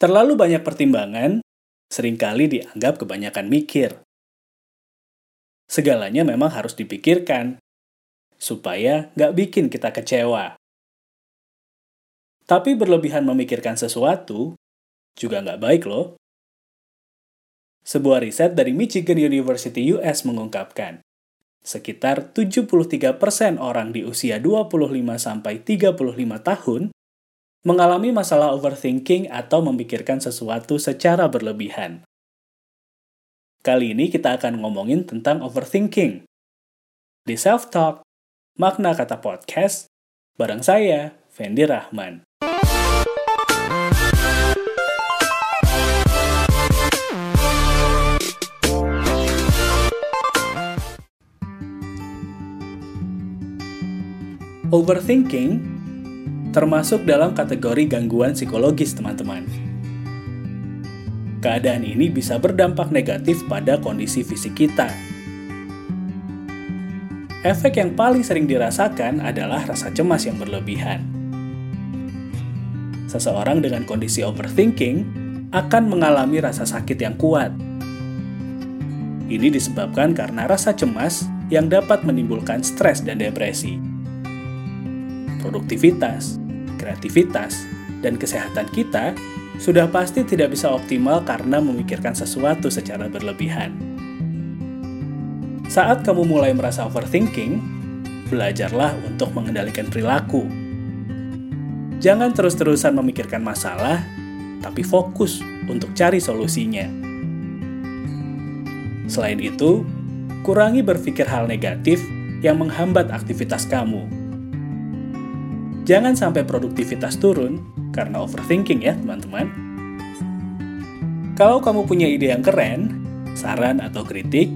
Terlalu banyak pertimbangan sering kali dianggap kebanyakan mikir. Segalanya memang harus dipikirkan, supaya nggak bikin kita kecewa. Tapi berlebihan memikirkan sesuatu juga nggak baik loh. Sebuah riset dari Michigan University US mengungkapkan, sekitar 73% orang di usia 25-35 tahun mengalami masalah overthinking atau memikirkan sesuatu secara berlebihan. Kali ini kita akan ngomongin tentang overthinking. Di Self Talk, makna kata podcast, bareng saya, Fendi Rahman. Overthinking termasuk dalam kategori gangguan psikologis, teman-teman. Keadaan ini bisa berdampak negatif pada kondisi fisik kita. Efek yang paling sering dirasakan adalah rasa cemas yang berlebihan. Seseorang dengan kondisi overthinking akan mengalami rasa sakit yang kuat. Ini disebabkan karena rasa cemas yang dapat menimbulkan stres dan depresi produktivitas, kreativitas, dan kesehatan kita sudah pasti tidak bisa optimal karena memikirkan sesuatu secara berlebihan. Saat kamu mulai merasa overthinking, belajarlah untuk mengendalikan perilaku. Jangan terus-terusan memikirkan masalah, tapi fokus untuk cari solusinya. Selain itu, kurangi berpikir hal negatif yang menghambat aktivitas kamu Jangan sampai produktivitas turun karena overthinking ya teman-teman. Kalau kamu punya ide yang keren, saran atau kritik,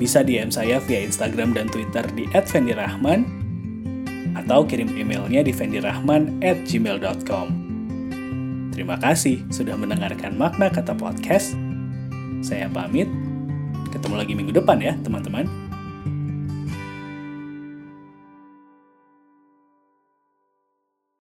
bisa DM saya via Instagram dan Twitter di @fendirahman atau kirim emailnya di fendirahman@gmail.com. Terima kasih sudah mendengarkan makna kata podcast. Saya pamit. Ketemu lagi minggu depan ya, teman-teman.